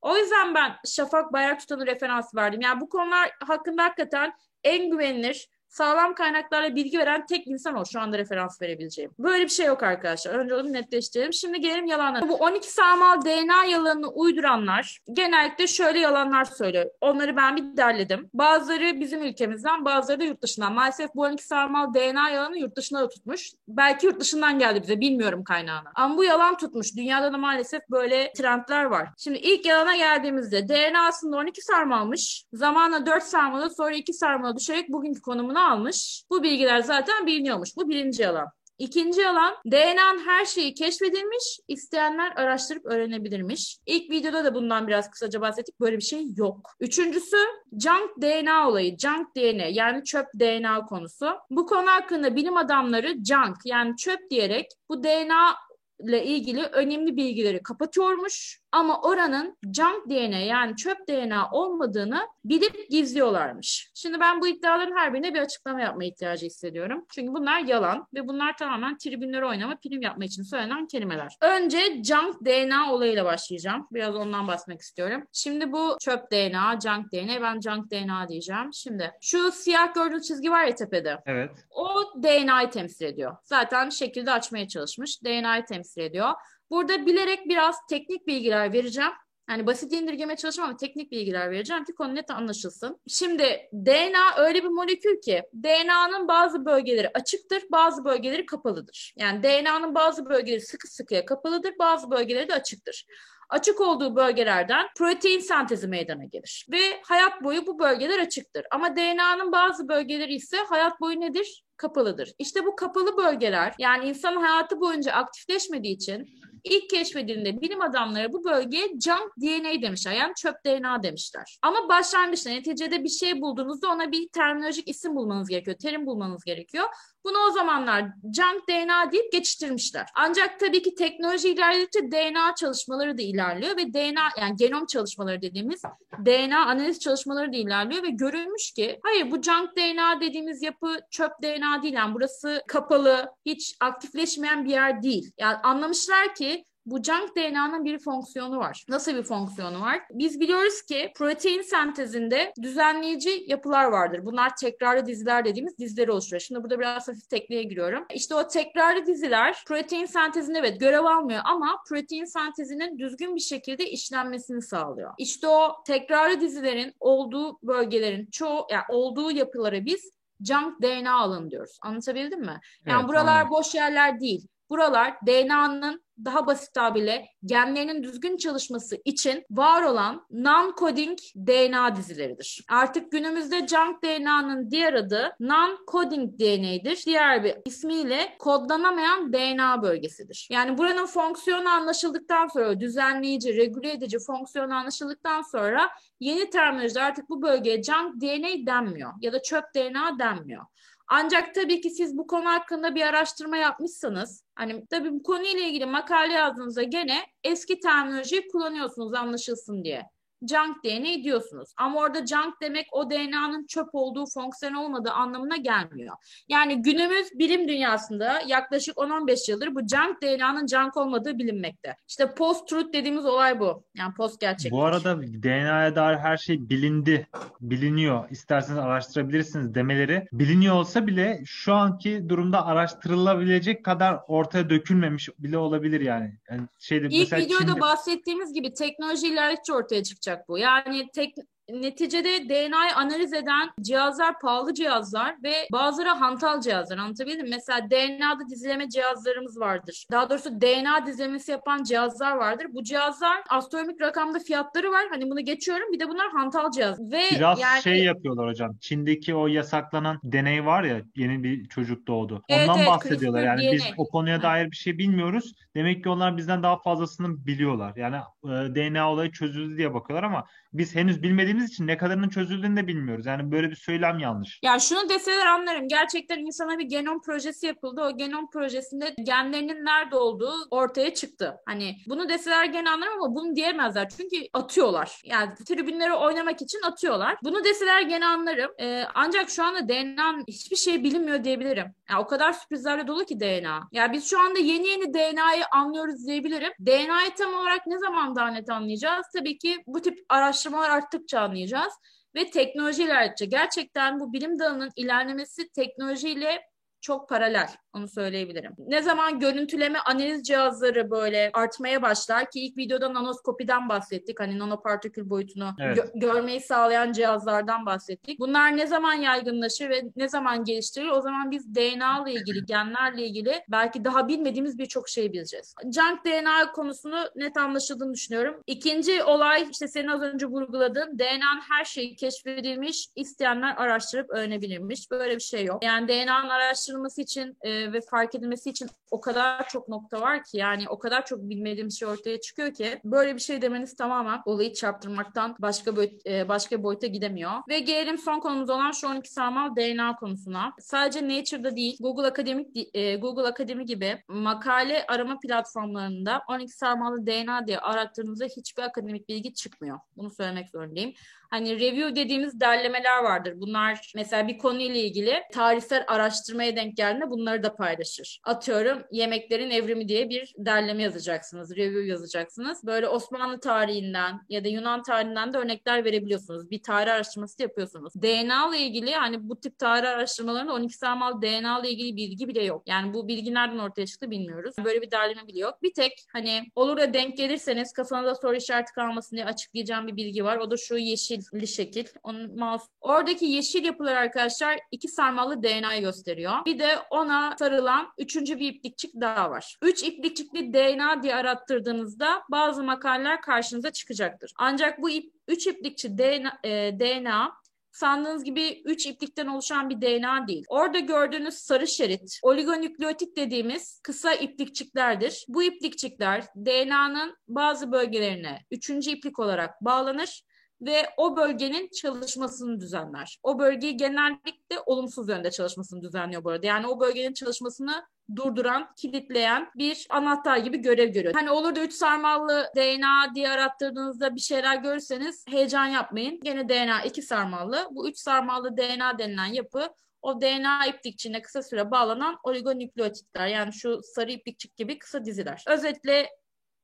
B: O yüzden ben Şafak Bayraktutan'ı referans verdim. Yani bu konular hakkında hakikaten en güvenilir, sağlam kaynaklarla bilgi veren tek insan o şu anda referans verebileceğim. Böyle bir şey yok arkadaşlar. Önce onu netleştirelim. Şimdi gelelim yalanlara. Bu 12 sarmal DNA yalanını uyduranlar genellikle şöyle yalanlar söylüyor. Onları ben bir derledim. Bazıları bizim ülkemizden bazıları da yurt dışından. Maalesef bu 12 sarmal DNA yalanı yurt dışında da tutmuş. Belki yurt dışından geldi bize bilmiyorum kaynağını. Ama bu yalan tutmuş. Dünyada da maalesef böyle trendler var. Şimdi ilk yalana geldiğimizde DNA aslında 12 sarmalmış. Zamanla 4 sarmalı sonra 2 sarmalı düşerek bugünkü konumunu almış. Bu bilgiler zaten biliniyormuş. Bu birinci yalan. İkinci yalan DNA'nın her şeyi keşfedilmiş, isteyenler araştırıp öğrenebilirmiş. İlk videoda da bundan biraz kısaca bahsettik. Böyle bir şey yok. Üçüncüsü junk DNA olayı. Junk DNA yani çöp DNA konusu. Bu konu hakkında bilim adamları junk yani çöp diyerek bu DNA ile ilgili önemli bilgileri kapatıyormuş ama oranın junk DNA yani çöp DNA olmadığını bilip gizliyorlarmış. Şimdi ben bu iddiaların her birine bir açıklama yapma ihtiyacı hissediyorum. Çünkü bunlar yalan ve bunlar tamamen tribünleri oynama, prim yapma için söylenen kelimeler. Önce junk DNA olayıyla başlayacağım. Biraz ondan bahsetmek istiyorum. Şimdi bu çöp DNA, junk DNA, ben junk DNA diyeceğim. Şimdi şu siyah gördüğünüz çizgi var ya tepede.
A: Evet.
B: O DNA'yı temsil ediyor. Zaten şekilde açmaya çalışmış. DNA'yı temsil ediyor. Burada bilerek biraz teknik bilgiler vereceğim. Yani basit indirgeme çalışmam ama teknik bilgiler vereceğim ki konu net anlaşılsın. Şimdi DNA öyle bir molekül ki DNA'nın bazı bölgeleri açıktır, bazı bölgeleri kapalıdır. Yani DNA'nın bazı bölgeleri sıkı sıkıya kapalıdır, bazı bölgeleri de açıktır. Açık olduğu bölgelerden protein sentezi meydana gelir ve hayat boyu bu bölgeler açıktır. Ama DNA'nın bazı bölgeleri ise hayat boyu nedir? Kapalıdır. İşte bu kapalı bölgeler yani insanın hayatı boyunca aktifleşmediği için ilk keşfedildiğinde bilim adamları bu bölgeye junk DNA demişler. Yani çöp DNA demişler. Ama başlangıçta neticede bir şey bulduğunuzda ona bir terminolojik isim bulmanız gerekiyor. Terim bulmanız gerekiyor. Bunu o zamanlar junk DNA deyip geçiştirmişler. Ancak tabii ki teknoloji ilerledikçe DNA çalışmaları da ilerliyor ve DNA yani genom çalışmaları dediğimiz DNA analiz çalışmaları da ilerliyor ve görülmüş ki hayır bu junk DNA dediğimiz yapı çöp DNA değil. Yani burası kapalı, hiç aktifleşmeyen bir yer değil. Yani anlamışlar ki bu junk DNA'nın bir fonksiyonu var. Nasıl bir fonksiyonu var? Biz biliyoruz ki protein sentezinde düzenleyici yapılar vardır. Bunlar tekrarlı diziler dediğimiz dizileri oluşturuyor. Şimdi burada biraz hafif tekniğe giriyorum. İşte o tekrarlı diziler protein sentezinde evet görev almıyor ama protein sentezinin düzgün bir şekilde işlenmesini sağlıyor. İşte o tekrarlı dizilerin olduğu bölgelerin çoğu yani olduğu yapılara biz junk DNA alanı diyoruz. Anlatabildim mi? Yani
A: Evet,
B: buralar
A: anladım.
B: boş yerler değil. Buralar DNA'nın daha basit tabirle genlerinin düzgün çalışması için var olan non-coding DNA dizileridir. Artık günümüzde junk DNA'nın diğer adı non-coding DNA'dir. Diğer bir ismiyle kodlanamayan DNA bölgesidir. Yani buranın fonksiyonu anlaşıldıktan sonra düzenleyici, regüle edici fonksiyonu anlaşıldıktan sonra yeni terminolojide artık bu bölgeye junk DNA denmiyor ya da çöp DNA denmiyor. Ancak tabii ki siz bu konu hakkında bir araştırma yapmışsanız, hani tabii bu konuyla ilgili makale yazdığınızda gene eski terminolojiyi kullanıyorsunuz anlaşılsın diye. Junk DNA diyorsunuz. Ama orada junk demek o DNA'nın çöp olduğu, fonksiyon olmadığı anlamına gelmiyor. Yani günümüz bilim dünyasında yaklaşık 10-15 yıldır bu junk DNA'nın junk olmadığı bilinmekte. İşte post-truth dediğimiz olay bu. Yani post gerçeklik.
A: Bu arada DNA'ya dair her şey bilindi, biliniyor. İsterseniz araştırabilirsiniz demeleri biliniyor olsa bile şu anki durumda araştırılabilecek kadar ortaya dökülmemiş bile olabilir yani. yani şeyde
B: İlk videoda
A: Çin'de-
B: bahsettiğimiz gibi teknoloji ilerledikçe ortaya çıkacak bu. Yani tek neticede DNA'yı analiz eden cihazlar pahalı cihazlar ve bazıları hantal cihazlar. Anlatabildim mi? Mesela DNA'da dizileme cihazlarımız vardır. Daha doğrusu DNA dizilemesi yapan cihazlar vardır. Bu cihazlar astronomik rakamda fiyatları var. Hani bunu geçiyorum. Bir de bunlar hantal cihaz. Ve
A: Biraz
B: yani
A: şey yapıyorlar hocam. Çin'deki o yasaklanan deney var ya yeni bir çocuk doğdu.
B: Evet,
A: Ondan
B: evet,
A: bahsediyorlar. Yani biz
B: DNA.
A: o konuya dair bir şey bilmiyoruz. Demek ki onlar bizden daha fazlasını biliyorlar. Yani e, DNA olayı çözüldü diye bakıyorlar ama biz henüz bilmediğimiz için ne kadarının çözüldüğünü de bilmiyoruz. Yani böyle bir söylem yanlış.
B: Ya şunu deseler anlarım. Gerçekten insana bir genom projesi yapıldı. O genom projesinde genlerinin nerede olduğu ortaya çıktı. Hani bunu deseler gene anlarım ama bunu diyemezler. Çünkü atıyorlar. Yani tribünlere oynamak için atıyorlar. Bunu deseler gene anlarım. Ee, ancak şu anda DNA'nın hiçbir şey bilinmiyor diyebilirim. Ya o kadar sürprizlerle dolu ki DNA. Ya biz şu anda yeni yeni DNA'yı anlıyoruz diyebilirim. DNA'yı tam olarak ne zaman daha net anlayacağız? Tabii ki bu tip araştırmalar arttıkça anlayacağız. Ve teknoloji ilerledikçe gerçekten bu bilim dalının ilerlemesi teknolojiyle çok paralel. Onu söyleyebilirim. Ne zaman görüntüleme analiz cihazları böyle artmaya başlar ki ilk videoda nanoskopiden bahsettik. Hani nanopartikül boyutunu
A: Evet.
B: gö- görmeyi sağlayan cihazlardan bahsettik. Bunlar ne zaman yaygınlaşır ve ne zaman geliştirilir? O zaman biz DNA ile ilgili, genlerle ilgili belki daha bilmediğimiz birçok şey bileceğiz. Junk DNA konusunu net anlaşıldığını düşünüyorum. İkinci olay işte senin az önce vurguladığın DNA'nın her şeyi keşfedilmiş, isteyenler araştırıp öğrenebilirmiş. Böyle bir şey yok. Yani DNA'nın araştırılması için e, ve fark edilmesi için o kadar çok nokta var ki yani o kadar çok bilmediğimiz şey ortaya çıkıyor ki böyle bir şey demeniz tamamen olayı çarptırmaktan başka boyut, e, başka boyuta gidemiyor. Ve gelelim son konumuz olan şu 12 sarmal DNA konusuna. Sadece Nature'da değil Google Akademik e, Google Akademi gibi makale arama platformlarında 12 sarmalı DNA diye arattığınızda hiçbir akademik bilgi çıkmıyor. Bunu söylemek zorundayım. Hani review dediğimiz derlemeler vardır. Bunlar mesela bir konuyla ilgili tarihsel araştırmaya denk geldiğinde bunları da paylaşır. Atıyorum yemeklerin evrimi diye bir derleme yazacaksınız, review yazacaksınız. Böyle Osmanlı tarihinden ya da Yunan tarihinden de örnekler verebiliyorsunuz. Bir tarih araştırması yapıyorsunuz. DNA ile ilgili hani bu tip tarih araştırmalarında 12 sarmal DNA ile ilgili bilgi bile yok. Yani bu bilgi nereden ortaya çıktı bilmiyoruz. Böyle bir derleme bile yok. Bir tek hani olur da denk gelirseniz kafanıza soru işareti kalmasın diye açıklayacağım bir bilgi var. O da şu yeşilli şekil. Onun mouse. Oradaki yeşil yapılar arkadaşlar iki sarmalı DNA'yı gösteriyor. Bir de ona sarılan üçüncü bir iplikçik daha var. Üç iplikçikli DNA diye arattırdığınızda bazı makaleler karşınıza çıkacaktır. Ancak bu ip, üç iplikçi DNA, e, DNA sandığınız gibi 3 iplikten oluşan bir DNA değil. Orada gördüğünüz sarı şerit, oligonükleotit dediğimiz kısa iplikçiklerdir. Bu iplikçikler DNA'nın bazı bölgelerine üçüncü iplik olarak bağlanır ve o bölgenin çalışmasını düzenler. O bölgeyi genellikle olumsuz yönde çalışmasını düzenliyor bu arada. Yani o bölgenin çalışmasını durduran, kilitleyen bir anahtar gibi görev görüyor. Hani olur da üç sarmallı DNA diye arattırdığınızda bir şeyler görürseniz heyecan yapmayın. Gene DNA iki sarmallı. Bu üç sarmallı DNA denilen yapı o DNA iplikçiğine kısa süre bağlanan oligonükleotitler yani şu sarı iplikçik gibi kısa diziler. Özetle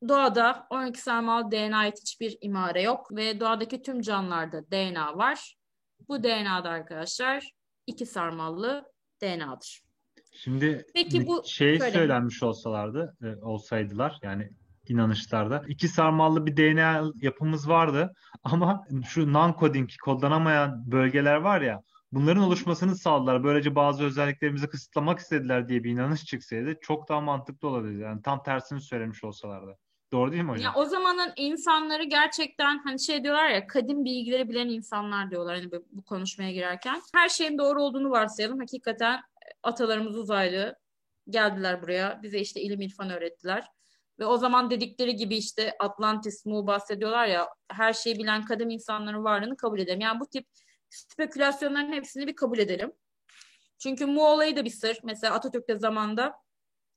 B: doğada 12 sarmal DNA'ya ait hiçbir imare yok ve doğadaki tüm canlılarda DNA var. Bu DNA'da arkadaşlar iki sarmallı DNA'dır.
A: Şimdi
B: Peki bu-
A: şey
B: Söyle.
A: söylenmiş olsalardı, e, olsaydılar yani inanışlarda iki sarmallı bir DNA yapımız vardı (laughs) ama şu non-coding kodlanamayan bölgeler var ya bunların oluşmasını sağladılar. Böylece bazı özelliklerimizi kısıtlamak istediler diye bir inanış çıksaydı çok daha mantıklı olabilirdi. Yani tam tersini söylemiş olsalardı. Doğru değil mi hocam?
B: Ya o zamanın insanları gerçekten hani şey diyorlar ya kadim bilgileri bilen insanlar diyorlar hani bu- konuşmaya girerken. Her şeyin doğru olduğunu varsayalım. Hakikaten atalarımız uzaylı geldiler buraya. Bize işte ilim irfan öğrettiler. Ve o zaman dedikleri gibi işte Atlantis, Mu bahsediyorlar ya her şeyi bilen kadim insanların varlığını kabul edelim. Yani bu tip spekülasyonların hepsini bir kabul edelim. Çünkü Mu olayı da bir sır. Mesela Atatürk de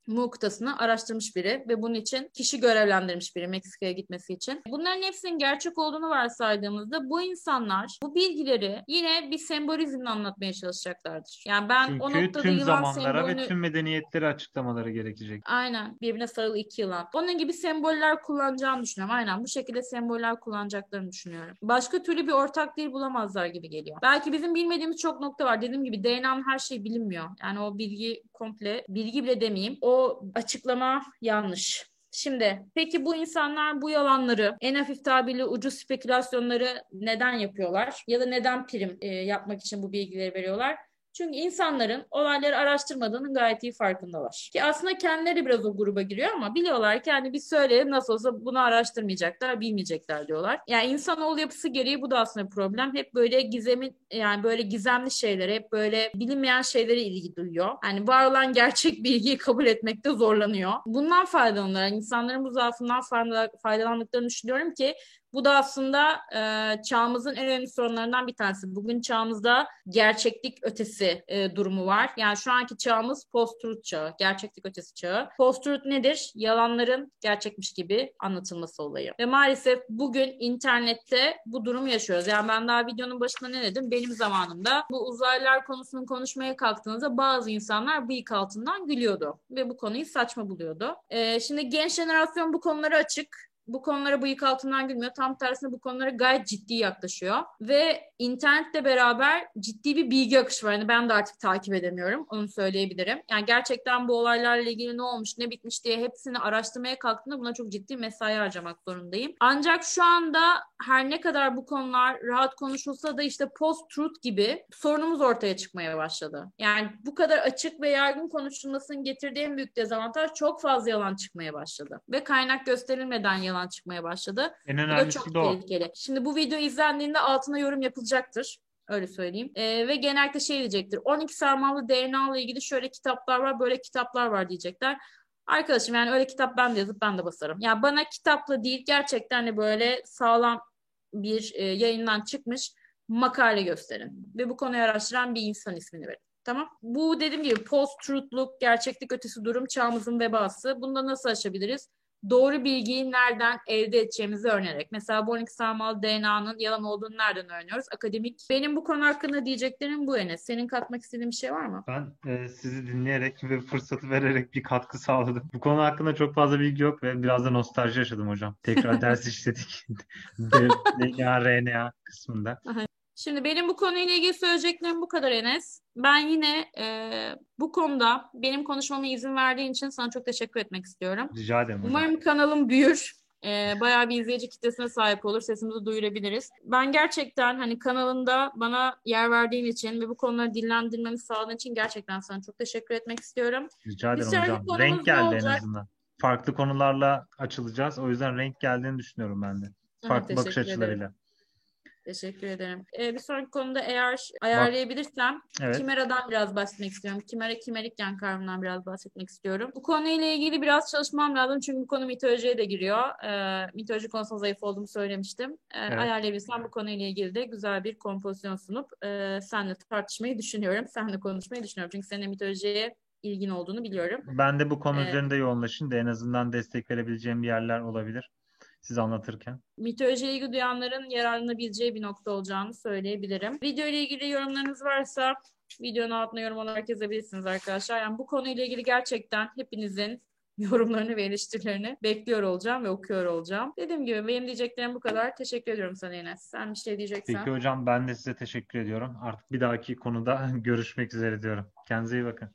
B: zamanda Muğktasını araştırmış biri ve bunun için kişi görevlendirmiş biri Meksika'ya gitmesi için. Bunların hepsinin gerçek olduğunu varsaydığımızda bu insanlar bu bilgileri yine bir sembolizmle anlatmaya çalışacaklardır. Yani ben o
A: Çünkü
B: noktada
A: tüm
B: yılan
A: zamanlara
B: sembolünü...
A: ve tüm medeniyetleri açıklamaları gerekecek.
B: Aynen. Birbirine sarılı iki yılan. Onun gibi semboller kullanacağını düşünüyorum. Aynen. Bu şekilde semboller kullanacaklarını düşünüyorum. Başka türlü bir ortak dil bulamazlar gibi geliyor. Belki bizim bilmediğimiz çok nokta var. Dediğim gibi DNA'nın her şeyi bilinmiyor. Yani o bilgi komple, bilgi bile demeyeyim. O açıklama yanlış. Şimdi peki bu insanlar bu yalanları en hafif tabirle ucuz spekülasyonları neden yapıyorlar? Ya da neden prim e, yapmak için bu bilgileri veriyorlar? Çünkü insanların olayları araştırmadığının gayet iyi farkındalar. Ki aslında kendileri biraz o gruba giriyor ama biliyorlar ki hani biz söyleyelim nasıl olsa bunu araştırmayacaklar, bilmeyecekler diyorlar. Yani insanoğlu yapısı gereği bu da aslında problem. Hep böyle gizemin yani böyle gizemli şeylere, hep böyle bilinmeyen şeylere ilgi duyuyor. Yani var olan gerçek bilgiyi kabul etmekte zorlanıyor. Bundan faydalanıyorlar. Yani insanların bu zaafından faydalandıklarını düşünüyorum ki bu da aslında e, çağımızın en önemli sorunlarından bir tanesi. Bugün çağımızda gerçeklik ötesi e, durumu var. Yani şu anki çağımız post-truth çağı, gerçeklik ötesi çağı. Post-truth nedir? Yalanların gerçekmiş gibi anlatılması olayı. Ve maalesef bugün internette bu durumu yaşıyoruz. Yani ben daha videonun başında ne dedim? Benim zamanımda bu uzaylılar konusunu konuşmaya kalktığınızda bazı insanlar bıyık altından gülüyordu. Ve bu konuyu saçma buluyordu. E, şimdi genç jenerasyon bu konulara açık bu konulara bıyık altından gülmüyor. Tam tersine bu konulara gayet ciddi yaklaşıyor. Ve internetle beraber ciddi bir bilgi akışı var. Yani ben de artık takip edemiyorum. Onu söyleyebilirim. Yani gerçekten bu olaylarla ilgili ne olmuş, ne bitmiş diye hepsini araştırmaya kalktığımda buna çok ciddi mesai harcamak zorundayım. Ancak şu anda her ne kadar bu konular rahat konuşulsa da işte post-truth gibi sorunumuz ortaya çıkmaya başladı. Yani bu kadar açık ve yaygın konuşulmasının getirdiği en büyük dezavantaj çok fazla yalan çıkmaya başladı. Ve kaynak gösterilmeden yalan yalan çıkmaya başladı.
A: En
B: bu da çok
A: de o.
B: tehlikeli. Şimdi bu video izlendiğinde altına yorum yapılacaktır. Öyle söyleyeyim. Ee, ve genellikle şey diyecektir. 12 sarmallı DNA ile ilgili şöyle kitaplar var, böyle kitaplar var diyecekler. Arkadaşım yani öyle kitap ben de yazıp ben de basarım. Yani bana kitapla değil gerçekten de böyle sağlam bir e, yayından çıkmış makale gösterin. Ve bu konuyu araştıran bir insan ismini verin. Tamam. Bu dediğim gibi post-truth'luk, gerçeklik ötesi durum çağımızın vebası. Bunu da nasıl aşabiliriz? Doğru bilgiyi nereden elde edeceğimizi öğrenerek. Mesela Bonik Sarmal DNA'nın yalan olduğunu nereden öğreniyoruz? Akademik. Benim bu konu hakkında diyeceklerim bu Enes. Senin katmak istediğin bir şey var mı?
A: Ben e, sizi dinleyerek ve fırsatı vererek bir katkı sağladım. Bu konu hakkında çok fazla bilgi yok ve biraz da nostalji yaşadım hocam. Tekrar ders (laughs) işledik. DNA, RNA kısmında.
B: Şimdi benim bu konuyla ilgili söyleyeceklerim bu kadar Enes. Ben yine e, bu konuda benim konuşmama izin verdiğin için sana çok teşekkür etmek istiyorum.
A: Rica ederim hocam.
B: Umarım kanalım büyür. E, bayağı bir izleyici kitlesine sahip olur. Sesimizi duyurabiliriz. Ben gerçekten hani kanalında bana yer verdiğin için ve bu konuları dillendirmemi sağladığın için gerçekten sana çok teşekkür etmek istiyorum.
A: Rica ederim hocam. Renk geldi en azından. Farklı konularla açılacağız. O yüzden renk geldiğini düşünüyorum ben de. Farklı evet, bakış açılarıyla. Ederim.
B: Teşekkür ederim. Ee, bir sonraki konuda eğer ayarlayabilirsem evet. Kimera'dan biraz bahsetmek istiyorum. Kimera kimerik yan kavramından biraz bahsetmek istiyorum. Bu konuyla ilgili biraz çalışmam lazım çünkü bu konu mitolojiye de giriyor. Ee, mitoloji konusunda zayıf olduğumu söylemiştim. Ee, evet. Ayarlayabilirsem bu konuyla ilgili de güzel bir kompozisyon sunup e, seninle tartışmayı düşünüyorum. Seninle konuşmayı düşünüyorum. Çünkü senin mitolojiye ilgin olduğunu biliyorum.
A: Ben de bu konu ee, üzerinde yoğunlaşın da en azından destek verebileceğim yerler olabilir siz anlatırken?
B: Mitolojiye ilgi duyanların yararlanabileceği bir nokta olacağını söyleyebilirim. Video ile ilgili yorumlarınız varsa videonun altına yorum olarak yazabilirsiniz arkadaşlar. Yani bu konuyla ilgili gerçekten hepinizin (laughs) yorumlarını ve eleştirilerini bekliyor olacağım ve okuyor olacağım. Dediğim gibi benim diyeceklerim bu kadar. Teşekkür ediyorum sana Enes. Sen bir şey diyeceksen.
A: Peki hocam ben de size teşekkür ediyorum. Artık bir dahaki konuda (laughs) görüşmek üzere diyorum. Kendinize iyi bakın.